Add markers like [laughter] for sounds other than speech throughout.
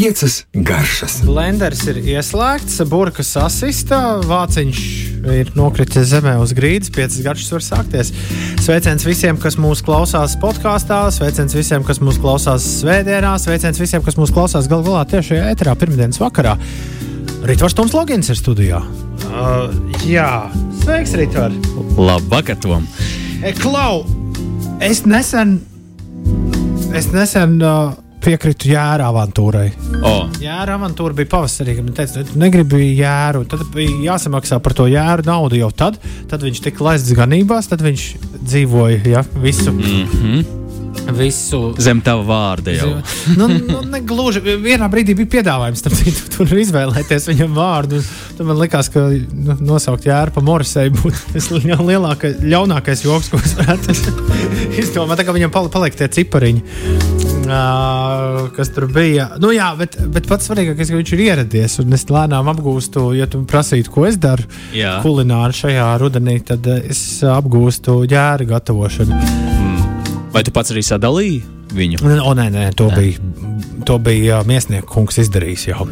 Piecas garšas. Blenders ir ieslēgts, burbuļs asistā, vāciņš ir nokritis zemē uz grīdas, piecas garšas var sākties. Sveiciens visiem, kas mūsu klausās podkāstā, sveiciens visiem, kas mūsu klausās svētdienā, sveiciens visiem, kas mūsu klausās gal galā tiešajā ēterā pirmdienas vakarā. Ritvars Toms Logins ir studijā. Uh, jā, sveiks, Ritvar! Labvakar, Tom! E, Klau, es nesen, es nesen uh, piekritu jēra avantūrai. Oh. Jēra avantūra bija pavasarī, kad man teica, ka negribu jēru. Tad bija jāsamaksā par to jēru naudu jau tad. Tad viņš tika laists ganībās, tad viņš dzīvoja ja, visu. Mm -hmm. Visu zem tā vārda jau. nu, nu, ne gluži. Vienā brīdī bija piedāvājums tam citu, tur izvēlēties viņam vārdu. Tad man likās, ka nu, nosaukt jēru pa Morisei būtu lielākais, ļaunākais joks, ko es varētu [laughs] izdomāt. Tā kā viņam paliek tie cipariņi. Uh, kas tur bija. Nu, jā, bet, bet pats svarīgākais, ka viņš ir ieradies un es lēnām apgūstu, ja tu prasītu, ko es daru kulināri šajā rudenī, tad es apgūstu ģēra gatavošanu. Vai tu pats arī sadalīji viņu? O, nē, nē, to bija, to bija Miesnieku kungs izdarījis jau.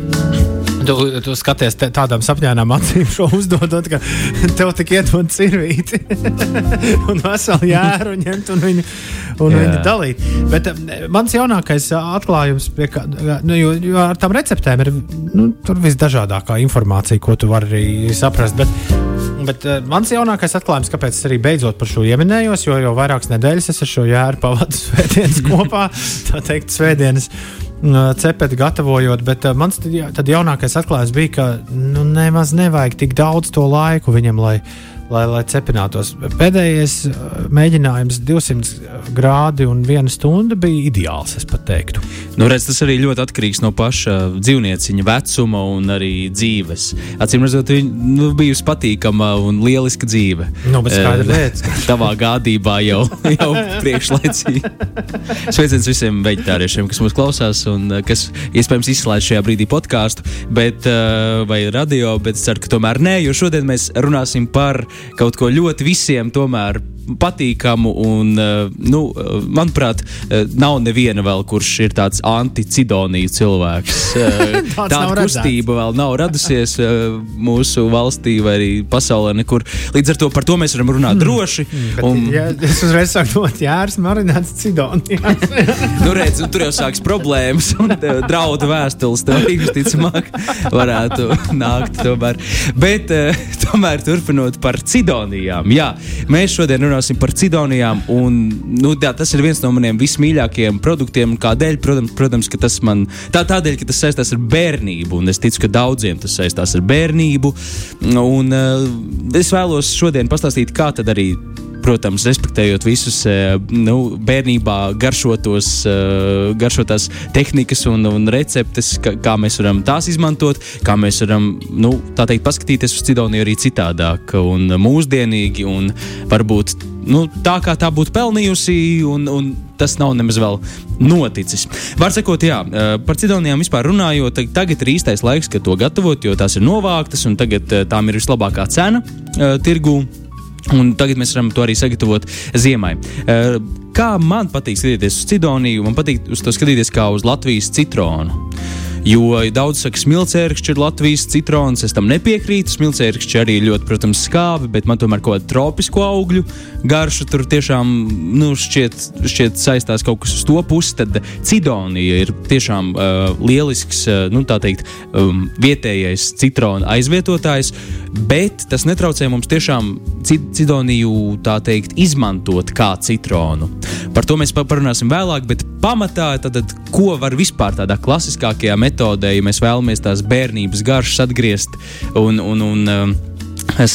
Tu, tu skaties te, tādām sapņām, acīm šo uzdodot, ka [laughs] tev tik iedod cirvīti [laughs] un veselu jēru ņemt un viņu, un Jā. viņu dalīt. Bet mans jaunākais atklājums, pie kā, nu, jo, jo ar tām receptēm ir nu, tur visdažādākā informācija, ko tu vari arī saprast. Bet, Bet uh, mans jaunākais atklājums, kāpēc es arī beidzot par šo ieminējos, jo jau vairākas nedēļas es ar šo jēru [laughs] pavadu svētdienas kopā, tā teikt, svētdienas uh, cepeti gatavojot. Bet uh, mans tad, tad jaunākais atklājums bija, ka nu, nemaz nevajag tik daudz to laiku viņam, lai, lai, lai cepinātos. Pēdējais uh, mēģinājums, 200 grādi un viena stunda, bija ideāls, es pat teiktu. Nu, redz, tas arī ļoti atkarīgs no paša dzīvnieciņa vecuma un arī dzīves. Acīm redzot, viņa nu, bijusi patīkama un lieliska dzīve. Nu, bet skaidra Eh, lieta. Tavā gādībā jau, jau priekšlaicīgi. Sveiciens visiem veģetāriešiem, kas mūs klausās un eh, kas iespējams izslēdz šajā brīdī podkāstu eh, vai radio, bet ceru, ka tomēr nē, jo šodien mēs runāsim par kaut ko ļoti visiem tomēr patīkamu. Un, eh, nu, eh, manuprāt, eh, nav neviena vēl, kurš ir tāds anticidoniju cilvēks. [laughs] Tāda kustība vēl nav radusies mūsu valstī vai arī pasaulē nekur. Līdz ar to par to mēs varam runāt droši. Bet, Un, ja, es uzreiz saku, no jēras marinēts cidonijās. [laughs] nu, redz, tur jau sāksies problēmas un draudu vēstules. Tev visticamāk, varētu nākt. Tomēr. Bet, tomēr turpinot par cidonijām. Jā, mēs šodien runāsim par cidonijām. Un, nu, jā, tas ir viens no maniem vismīļākajiem produktiem. Kādēļ? Protams, protams ka tas man tā, tādēļ, ka tas saistās ar bērnību. Un es ticu, ka daudziem tas saistās ar bērnību. Un, eh, es vēlos šodien pastāstīt, kā tad arī protams, respektējot visus eh, nu, bērnībā garšotos, eh, garšotās tehnikas un, un receptes, kā, mēs varam tās izmantot, kā mēs varam, nu, tā teikt, paskatīties uz Cidoniju arī citādāk un mūsdienīgi un varbūt nu, tā, kā tā būtu pelnījusi. Un, un Tas nav nemaz vēl noticis. Var sakot, jā, eh, par cidonijām vispār runājot, tagad ir īstais laiks, kad to gatavot, jo tās ir novāktas un tagad tām ir vislabākā cena uh, tirgū. Un tagad mēs varam to arī sagatavot ziemai. Eh, Kā man patīk skatīties uz Cidoniju, man patīk uz to skatīties kā uz Latvijas citronu. Jo daudz saka, ka smilcēkšķi ir Latvijas citrons. Es tam nepiekrītu. Smilcēkšķi arī ļoti, protams, skābi, bet man tomēr kaut kāda tropisko augļu garša tur tiešām nu, šķiet, šķiet saistās kaut kas uz to pusi. Tad Cidonija ir tiešām uh, lielisks, uh, nu, tā teikt, um, vietējais citrona aizvietotājs, bet tas netraucē mums tiešām Cid- Cidoniju, tā teikt, izmantot kā citronu. Par to mēs pa- parunāsim vēlāk, bet pamatā tad, ko var vispār tādā klasiskākajā metodē, ja mēs vēlamies tās bērnības garšas atgriezt un, un, un um,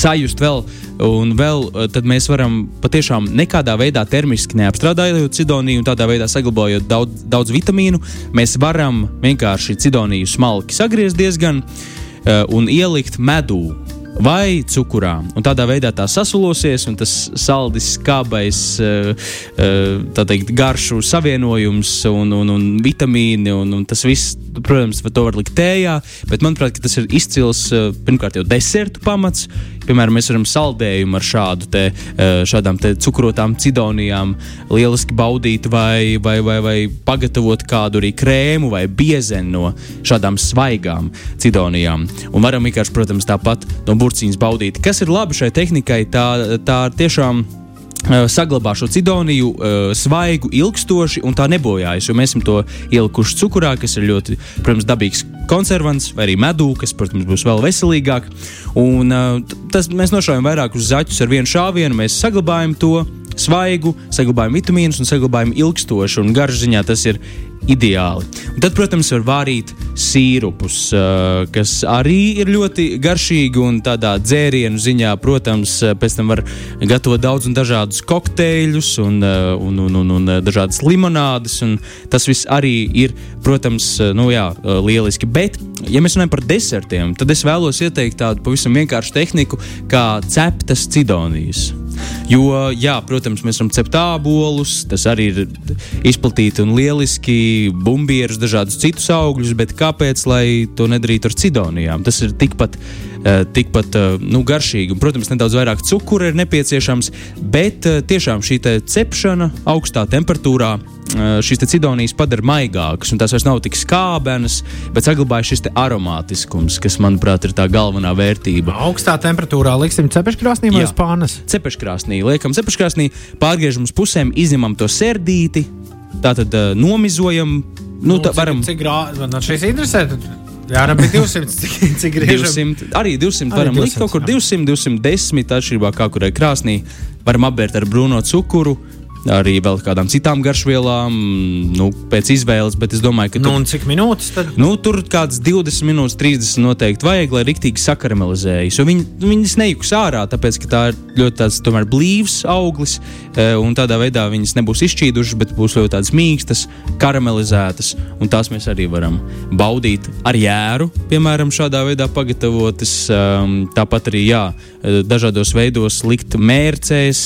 sajust vēl. Un vēl uh, tad mēs varam patiešām nekādā veidā termiski neapstrādājot cidoniju, un tādā veidā saglabājot daudz, daudz vitamīnu, mēs varam vienkārši cidoniju smalki sagriezt diezgan uh, un ielikt medū. Vai cukurā. Un tādā veidā tā sasulosies, un tas saldis, skābais, teikt, garšu savienojums un, un, un vitamīni, un, un tas viss, protams, to var likt tējā, bet manuprāt, tas ir izcils pirmkārt jau desertu pamats. Piemēram, mēs varam saldējumu ar šādu te, šādām te cukurotām cidonijām lieliski baudīt vai, vai, vai, vai pagatavot kādu arī krēmu vai biezeni no šādām svaigām cidonijām. Un varam vienkārši, protams, tāpat no burciņas baudīt. Kas ir labi šai tehnikai, tā, tā tiešām saglabā šo cidoniju uh, svaigu, ilgstoši un tā nebojājas. Mēs esam to ielikuši cukurā, kas ir ļoti, protams, dabīgs konservants, vai arī medū, kas, protams, būs vēl veselīgāk. Un, uh, tas, mēs nošaujam vairākus zaķus ar vienu šāvienu, mēs saglabājam to svaigu, saglabājam vitamīnus un saglabājam ilgstoši. Un garšziņā tas ir ideāli. Un tad, protams, var vārīt sīrupus, kas arī ir ļoti garšīgi un tādā dzērienu ziņā, protams, pēc tam var gatavot daudz un dažādus kokteļus un, un, un, un, un dažādas limonādes. Un tas viss arī ir, protams, nu, jā, lieliski. Bet, ja mēs runājam par desertiem, tad es vēlos ieteikt tādu pavisam vienkāršu tehniku, kā ceptas cidonijas. Jo, jā, protams, mēs varam cept ābolus, tas arī ir izplatīti un lieliski, bumbierus, dažādus citus augļus, bet kāpēc lai to nedarītu ar cidonijām? Tas ir tikpat, uh, tikpat uh, nu, garšīgi. Un, protams, nedaudz vairāk cukura ir nepieciešams, bet uh, tiešām šī cepšana augstā temperatūrā šīs cidonijas padara maigākas, un tās vairs nav tik skābenas, bet saglabājas šis aromātiskums, kas, manuprāt, ir tā galvenā vērtība. Augstā temperatūrā liksim cepeškrāsnī vai uz pānas? Cepeškrāsnī, liekam cepeškrāsnī, pārgriežam uz pusēm, izņemam to sērdīti, tātad uh, nomizojam. Nu, nu, tā varam. Cik, cik grāmatā man šis interesē? Jā, arī 200, cik, cik [laughs] 200, arī 200 arī varam 200, likt kaut kur 200, 210, atšķirībā kā kurai krāsnī. Varam apbērt ar brūno cukuru, arī vēl kādām citām garšvielām, nu, pēc izvēles. Bet es domāju, ka. Nu, tur, cik minūtes tad? Nu, tur kāds 20 minūtes, 30 noteikti vajag, lai rīktīgi sakaramelizējas. Viņi, viņas nejūgs ārā, tāpēc ka tā ir ļoti tāds, tomēr, blīvs auglis, e, un tādā veidā viņas nebūs izšķīdušas, bet būs ļoti tādas mīkstas, karamelizētas, un tās mēs arī varam baudīt ar jēru, piemēram, šādā veidā pagatavotas. Tāpat arī, jā, dažādos veidos likt mērcēs.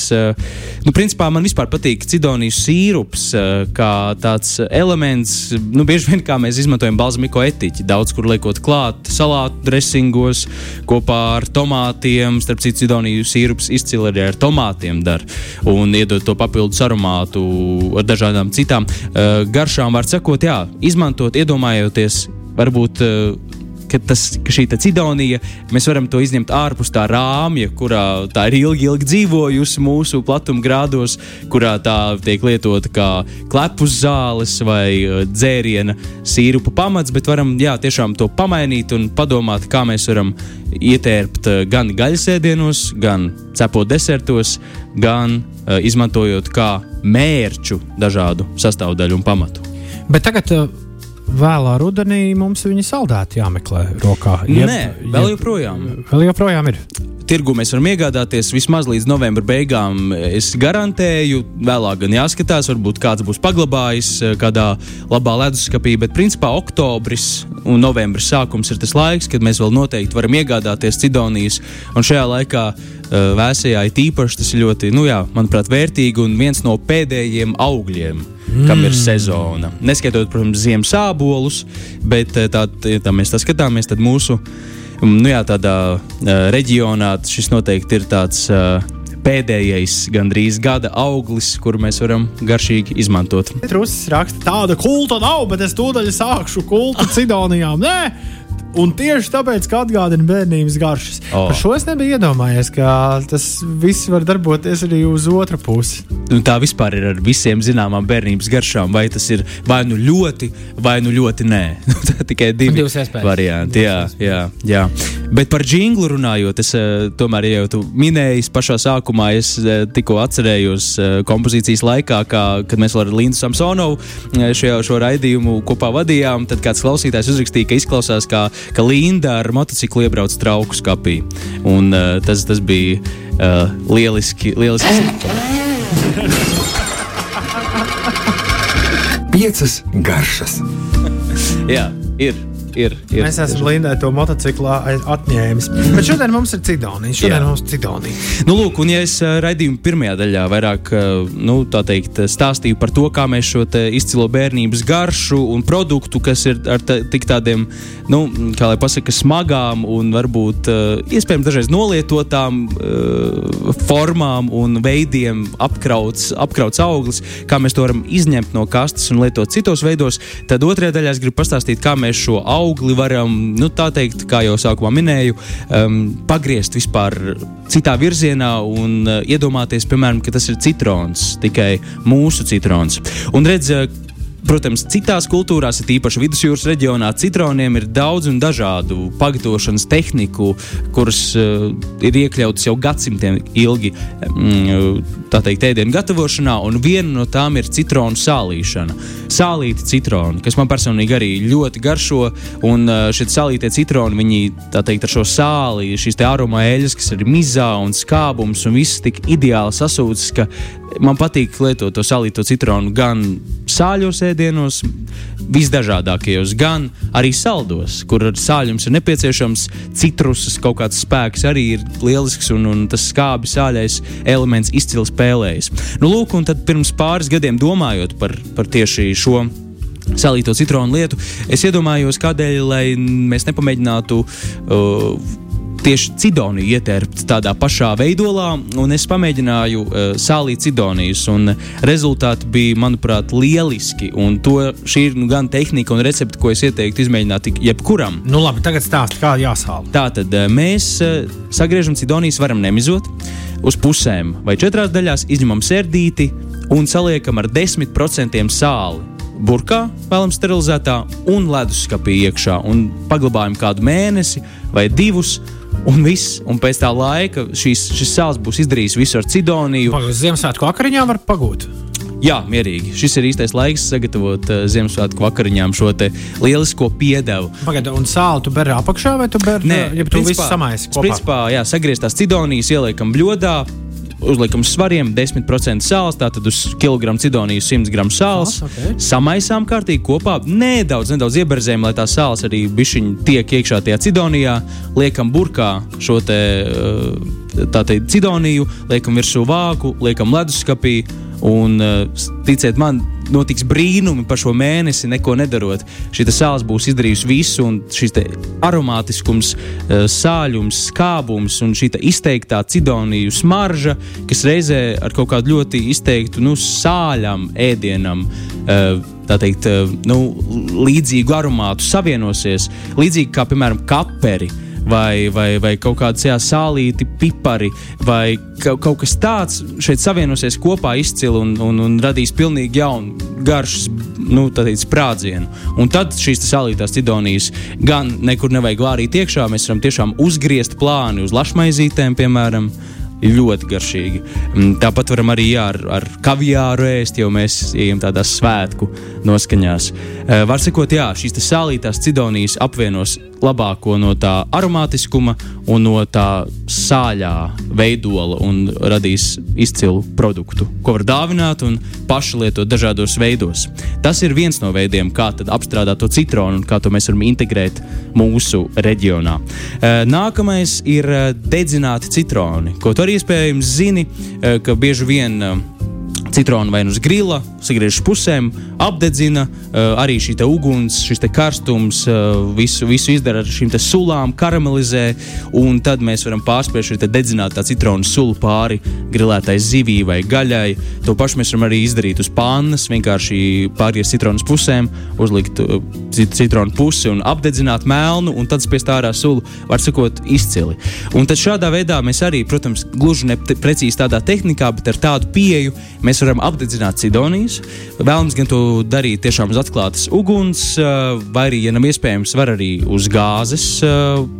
Nu, principā man vispār patīk patīk cidonijas sīrups, eh, kā tāds elements. Nu, bieži vien kā mēs izmantojam balzamiko etiķi, daudz kur liekot klāt salātu dressingos kopā ar tomātiem. Starp citu, cidoniju sīrups izcili arī ar tomātiem dar un iedod to papildus aromātu ar dažādām citām uh, garšām. Var sakot, jā, izmantot, iedomājoties varbūt uh, ka, tas, ka šī cidonija, mēs varam to izņemt ārpus tā rāmja, kurā tā ir ilgi, ilgi dzīvojusi mūsu platumgrādos, kurā tā tiek lietota kā klepus zāles vai uh, dzēriena sīrupa pamats, bet varam jā, tiešām to pamainīt un padomāt, kā mēs varam ietērpt uh, gan gaļasēdienos, gan cepot desertos, gan uh, izmantojot kā mērķu dažādu sastāvdaļu un pamatu. Bet tagad uh, vēlā rudenī mums viņa saldēti jāmeklē rokā. Jeb, Nē, vēl joprojām. Vēl joprojām ir. Tirgu mēs varam iegādāties vismaz līdz novembra beigām. Es garantēju, vēlāk gan jāskatās, varbūt kāds būs paglabājis eh, kādā labā leduskapī, bet principā oktobris un novembris sākums ir tas laiks, kad mēs vēl noteikti varam iegādāties cidonijas. Un šajā laikā vēsajā ir īpaši tas ļoti, nu jā, manuprāt, vērtīgi un viens no pēdējiem augļiem mm. kam ir mm. sezona. Neskaitot, protams, ziemas sābolus, bet eh, tā, tā mēs tā skatāmies, tad mūsu mm, nu jā, tādā, uh, reģionā šis noteikti ir tāds. Uh, pēdējais gandrīz gada auglis, kuru mēs varam garšīgi izmantot. Trusis raksta, tāda kulta nav, bet es tūdaļ sākšu kultu cidonijām. Nē, Un tieši tāpēc, ka atgādina bērnības garšas. Oh. Par šo es nebiju iedomājies, ka tas viss var darboties arī uz otru pusi. Un tā vispār ir ar visiem zināmām bērnības garšām. Vai tas ir vai nu ļoti, vai nu ļoti nē. [laughs] tā tikai divi varianti. Jā, jā, jā. Bet par jinglu runājot, es uh, tomēr jau tu minēji pašā sākumā, es uh, tikko atcerējos uh, kompozīcijas laikā, kā, kad mēs ar Lindu Samsonovu šo, šo raidījumu kopā vadījām. Tad kāds klausītājs uzrakstīja, ka izklausās kā ka Linda ar motociklu iebrauc trauku skapī. Un, uh, tas, tas bija uh, lieliski. lieliski. Piecas garšas. [laughs] Jā, ir ir. ir Mēs esam Lindai to motociklā atņēmis. Bet šodien mums ir Cidonija. Šodien Jā. mums ir Cidonija. Nu, lūk, un ja es ā, raidījuma pirmajā daļā vairāk ā, nu, teikt, stāstīju par to, kā mēs šo izcilo bērnības garšu un produktu, kas ir ar tā, tik tādiem, nu, kā lai pasaka, smagām un varbūt iespējams dažreiz nolietotām formām un veidiem apkrauts, apkrauts auglis, kā mēs to varam izņemt no kastes un lietot citos veidos, tad otrajā daļā es gribu pastāstīt, kā mēs šo augli varam, nu, tā teikt, kā jau sākumā minēju, um, pagriezt vispār citā virzienā un uh, iedomāties, piemēram, ka tas ir citrons, tikai mūsu citrons. Un redz, uh, Protams, citās kultūrās, ir īpaši vidusjūras reģionā, citroniem ir daudz un dažādu pagatavošanas tehniku, kuras uh, ir iekļautas jau gadsimtiem ilgi mm, tā teikt, ēdienu gatavošanā, un viena no tām ir citronu sālīšana. Sālīti citroni, kas man personīgi arī ļoti garšo, un uh, šie sālītie citroni, viņi teikt, ar šo sāli, šīs aroma eļļas, kas ir mizā un skābums, un viss tik ideāli sasūcis, ka man patīk lietot to salīto citronu gan sāļos ēdienos, visdažādākajos, gan arī saldos, kur ar sāļums ir nepieciešams citrusas kaut kāds spēks, arī ir lielisks un, un tas skābi sāļais elements izcili spēlējas. Nu, lūk, un tad pirms pāris gadiem domājot par, par tieši šo salīto citronu lietu, es iedomājos, kādēļ mēs nepamēģinātu uh, tieši cidoniju ietērpt tādā pašā veidolā, un es pamēģināju uh, sālīt cidonijas, un rezultāti bija, manuprāt, lieliski. Un to, šī ir nu, gan tehnika un recepte, ko es ieteiktu izmēģināt jebkuram. Nu, labi, tagad stāsti, kā jāsāla. Tātad eh, mēs eh, sagriežam cidonijas, varam nemizot uz pusēm vai četrās daļās, izņemam sērdīti un saliekam ar 10% sāli. Burkā, vēlamies sterilizētā un leduskapī iekšā. Un paglabājam kādu mēnesi vai divus, un viss. Un pēc tā laika šīs, šis sāls būs izdarījis visu ar cidoniju. Pagaidām, Ziemassvētku vakariņā var pagūt. Jā, mierīgi. Šis ir īstais laiks sagatavot uh, Ziemassvētku vakariņām šo lielisko piedevu. Pagaidām, un sāli tu beri apakšā vai tu beri? Nē, ja tu visu samaisi kopā. Principā, jā, sagrieztās cidonijas ieliekam bļodā. Uzliekam svariem 10% sāls, tātad uz kilogramu cidonijas 100 gramu sāls. Sāls, ok. Samaisām kārtīgi kopā, nedaudz, nedaudz ieberzējam, lai tā sāls arī bišķiņ tiek iekšā tajā cidonijā. Liekam burkā šo te, eh, tā teikt, cidoniju, liekam virsū vāku, liekam leduskapī. Un, eh, ticiet man, notiks brīnumi par šo mēnesi, neko nedarot. Šī sāls būs izdarījusi visu, un šis aromātiskums, eh, sāļums, skābums un šī te izteiktā cidoniju smarža, kas reizē ar kaut kādu ļoti izteiktu nu, sāļam ēdienam. eh, Tā teikt, nu, līdzīgu aromātu savienosies, līdzīgi kā, piemēram, kaperi vai, vai, vai kaut kāds jā, sālīti, pipari vai kaut, kaut kas tāds šeit savienosies kopā izcili un, un, un radīs pilnīgi jaunu garšas nu, tā teikt, sprādzienu. Un tad šīs sālītās cidonijas gan nekur nevajag vārīt iekšā, mēs varam tiešām uzgriezt plāni uz lašmaizītēm, piemēram. Ļoti garšīgi. Mm, Tāpat varam arī ar, ar kaviāru ēst, jo mēs ejam tādās svētku noskaņās. Uh, var sakot, jā, šīs sālītās cidonijas apvienos labāko no tā aromātiskuma un no tā sāļā veidola un radīs izcilu produktu, ko var dāvināt un paši lietot dažādos veidos. Tas ir viens no veidiem, kā apstrādāt to citronu un kā to mēs varam integrēt mūsu reģionā. Eh, Nākamais ir eh, dedzināti citroni, ko tu arī iespējams zini, eh, ka bieži vien citronu vai nu uz grila, sagriež pusēm, apdedzina uh, arī šī uguns, šis karstums, uh, visu, visu izdara ar šīm sulām, karamelizē, un tad mēs varam pārspēt šo dedzinātā citronu sulu pāri grilētai zivī vai gaļai. To pašu mēs varam arī izdarīt uz pannas, vienkārši pāriest citronu pusēm, uzlikt cit- citronu pusi un apdedzināt melnu, un tad spiest ārā sulu, var sakot, izcili. Un tad šādā veidā mēs arī, protams, gluži ne te- precīzi tādā tehnikā, bet ar tādu pieeju mēs varam apdedzināt cidonijas. Vēlams gan to darīt tiešām uz atklātas uguns, vai arī, ja nav iespējams, var arī uz gāzes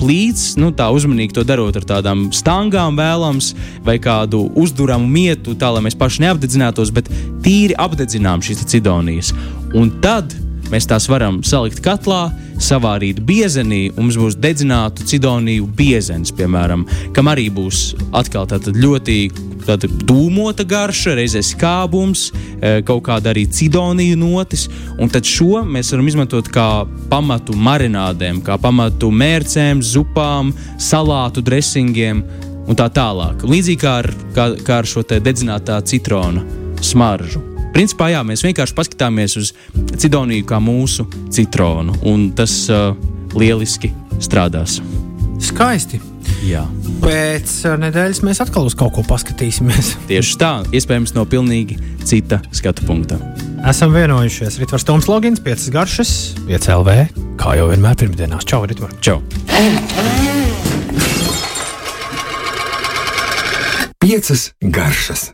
plīts. Nu, tā uzmanīgi to darot ar tādām stangām vēlams vai kādu uzduramu mietu, tā lai mēs paši neapdedzinātos, bet tīri apdedzinām šīs te cidonijas. Un tad Mēs tās varam salikt katlā, savārīt biezenī, un mums būs dedzinātu cidoniju biezens, piemēram, kam arī būs atkal ļoti tāda dūmota garša, reizē skābums, uh, kaut kāda arī cidonija notis. Un tad šo mēs varam izmantot kā pamatu marinādēm, kā pamatu mērcēm, zupām, salātu dressingiem un tā tālāk. Līdzīgi kā ar, kā, kā ar šo dedzinātā citrona smaržu. Principā, jā, mēs vienkārši paskatāmies uz cidoniju kā mūsu citronu, un tas uh, lieliski strādās. Skaisti. Jā. Pēc uh, nedēļas mēs atkal uz kaut ko paskatīsimies. [laughs] Tieši tā, iespējams, no pilnīgi cita skatu punkta. Esam vienojušies. Ritvars Toms Logins, 5 garšas, 5 LV. Kā jau vienmēr pirmdienās. Čau, Ritvar! Čau! Piecas garšas.